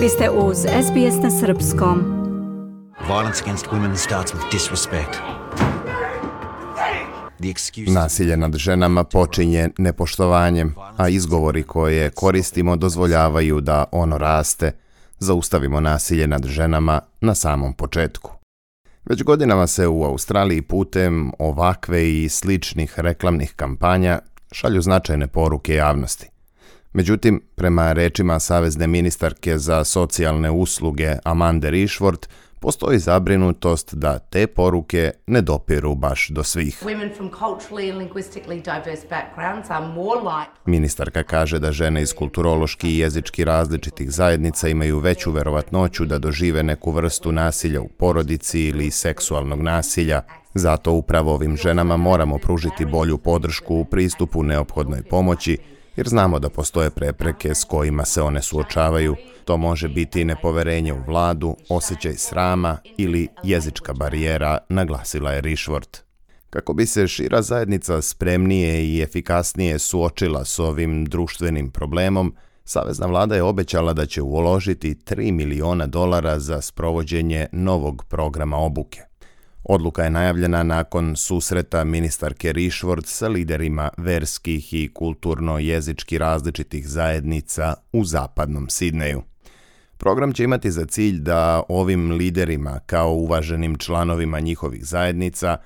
Vi ste uz SBS na Srpskom. Violence against women starts with disrespect. Nasilje nad ženama počinje nepoštovanjem, a izgovori koje koristimo dozvoljavaju da ono raste. Zaustavimo nasilje nad ženama na samom početku. Već godinama se u Australiji putem ovakve i sličnih reklamnih kampanja šalju značajne poruke javnosti. Međutim, prema rečima Savezne ministarke za socijalne usluge Amande Rishworth, postoji zabrinutost da te poruke ne dopiru baš do svih. Ministarka kaže da žene iz kulturološki i jezički različitih zajednica imaju veću verovatnoću da dožive neku vrstu nasilja u porodici ili seksualnog nasilja. Zato upravo ovim ženama moramo pružiti bolju podršku u pristupu neophodnoj pomoći, jer znamo da postoje prepreke s kojima se one suočavaju. To može biti nepoverenje u vladu, osjećaj srama ili jezička barijera, naglasila je Rishworth. Kako bi se šira zajednica spremnije i efikasnije suočila s ovim društvenim problemom, Savezna vlada je obećala da će uložiti 3 miliona dolara za sprovođenje novog programa obuke. Odluka je najavljena nakon susreta ministarke Rishworth sa liderima verskih i kulturno-jezički različitih zajednica u zapadnom Sidneju. Program će imati za cilj da ovim liderima, kao uvaženim članovima njihovih zajednica,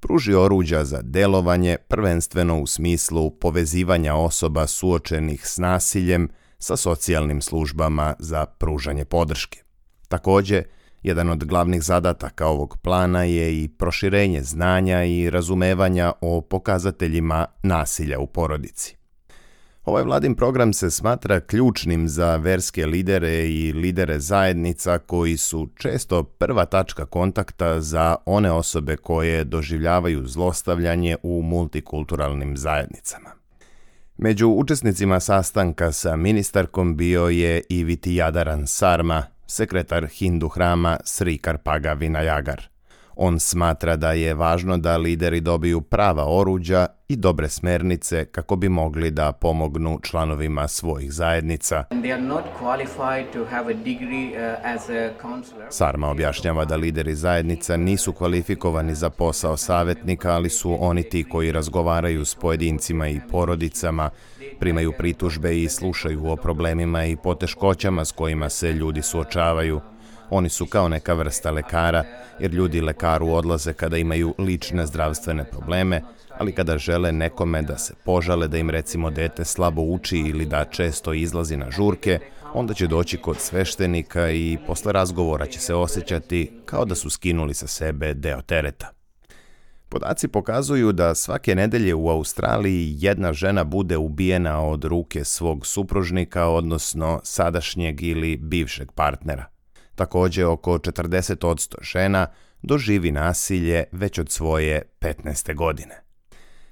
pruži oruđa za delovanje prvenstveno u smislu povezivanja osoba suočenih s nasiljem sa socijalnim službama za pružanje podrške. Takođe, jedan od glavnih zadataka ovog plana je i proširenje znanja i razumevanja o pokazateljima nasilja u porodici. Ovaj vladin program se smatra ključnim za verske lidere i lidere zajednica koji su često prva tačka kontakta za one osobe koje doživljavaju zlostavljanje u multikulturalnim zajednicama. Među učesnicima sastanka sa ministarkom bio je i Vitijadaran Sarma, sekretar Hindu hrama Sri Karpaga Vinayagar. On smatra da je važno da lideri dobiju prava oruđa i dobre smernice kako bi mogli da pomognu članovima svojih zajednica. Uh. Sarma objašnjava da lideri zajednica nisu kvalifikovani za posao savjetnika, ali su oni ti koji razgovaraju s pojedincima i porodicama, primaju pritužbe i slušaju o problemima i poteškoćama s kojima se ljudi suočavaju. Oni su kao neka vrsta lekara, jer ljudi lekaru odlaze kada imaju lične zdravstvene probleme, ali kada žele nekome da se požale da im recimo dete slabo uči ili da često izlazi na žurke, onda će doći kod sveštenika i posle razgovora će se osjećati kao da su skinuli sa sebe deo tereta. Podaci pokazuju da svake nedelje u Australiji jedna žena bude ubijena od ruke svog supružnika, odnosno sadašnjeg ili bivšeg partnera. Takođe, oko 40% žena doživi nasilje već od svoje 15. godine.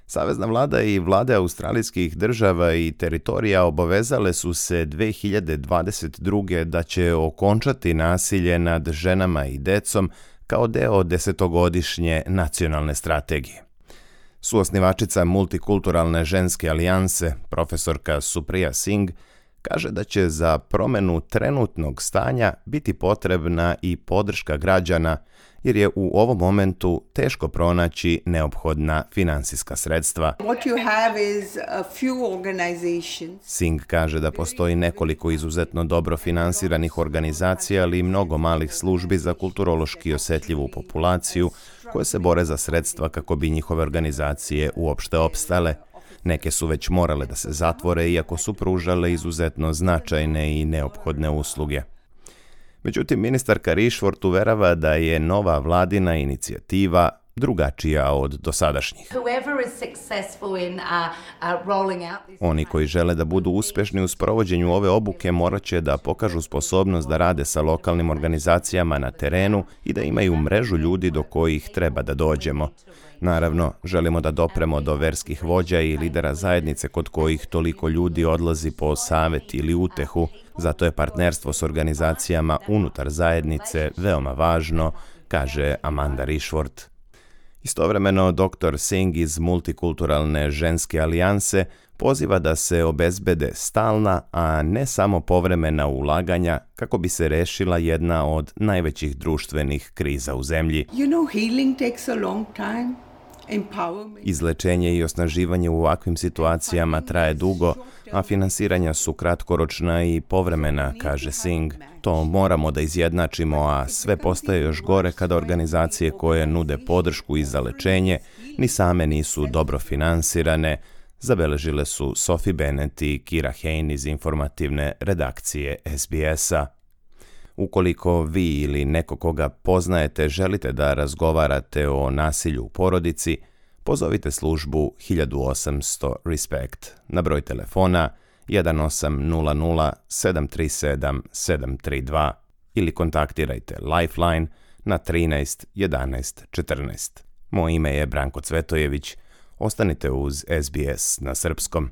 Savezna vlada i vlade australijskih država i teritorija obavezale su se 2022. da će okončati nasilje nad ženama i decom kao deo desetogodišnje nacionalne strategije. Suosnivačica multikulturalne ženske alijanse, profesorka Supriya Singh, kaže da će za promenu trenutnog stanja biti potrebna i podrška građana jer je u ovom momentu teško pronaći neophodna finansijska sredstva. What you have is a few organizations Singh kaže da postoji nekoliko izuzetno dobro finansiranih organizacija, ali i mnogo malih službi za kulturološki osjetljivu populaciju koje se bore za sredstva kako bi njihove organizacije uopšte opstale. Neke su već morale da se zatvore iako su pružale izuzetno značajne i neophodne usluge. Međutim, ministarka Rishworth uverava da je nova vladina inicijativa drugačija od dosadašnjih. uh, uh, Oni koji žele da budu uspešni u sprovođenju ove obuke morat će da pokažu sposobnost da rade sa lokalnim organizacijama na terenu i da imaju mrežu ljudi do kojih treba da dođemo. Naravno, želimo da dopremo do verskih vođa i lidera zajednice kod kojih toliko ljudi odlazi po savet ili utehu, zato je partnerstvo s organizacijama unutar zajednice veoma važno, kaže Amanda Rishworth. Istovremeno, dr. Singh iz Multikulturalne ženske alijanse poziva da se obezbede stalna, a ne samo povremena ulaganja kako bi se rešila jedna od najvećih društvenih kriza u zemlji. You know, healing takes a long time. Izlečenje i osnaživanje u ovakvim situacijama traje dugo, a finansiranja su kratkoročna i povremena, kaže Singh. To moramo da izjednačimo, a sve postaje još gore kada organizacije koje nude podršku i za lečenje ni same nisu dobro finansirane, zabeležile su Sophie Bennett i Kira Hain iz informativne redakcije SBS-a. Ukoliko vi ili neko koga poznajete želite da razgovarate o nasilju u porodici, pozovite službu 1800 RESPECT na broj telefona 1800 737 732 ili kontaktirajte Lifeline na 13 11 14. Moje ime je Branko Cvetojević. Ostanite uz SBS na srpskom.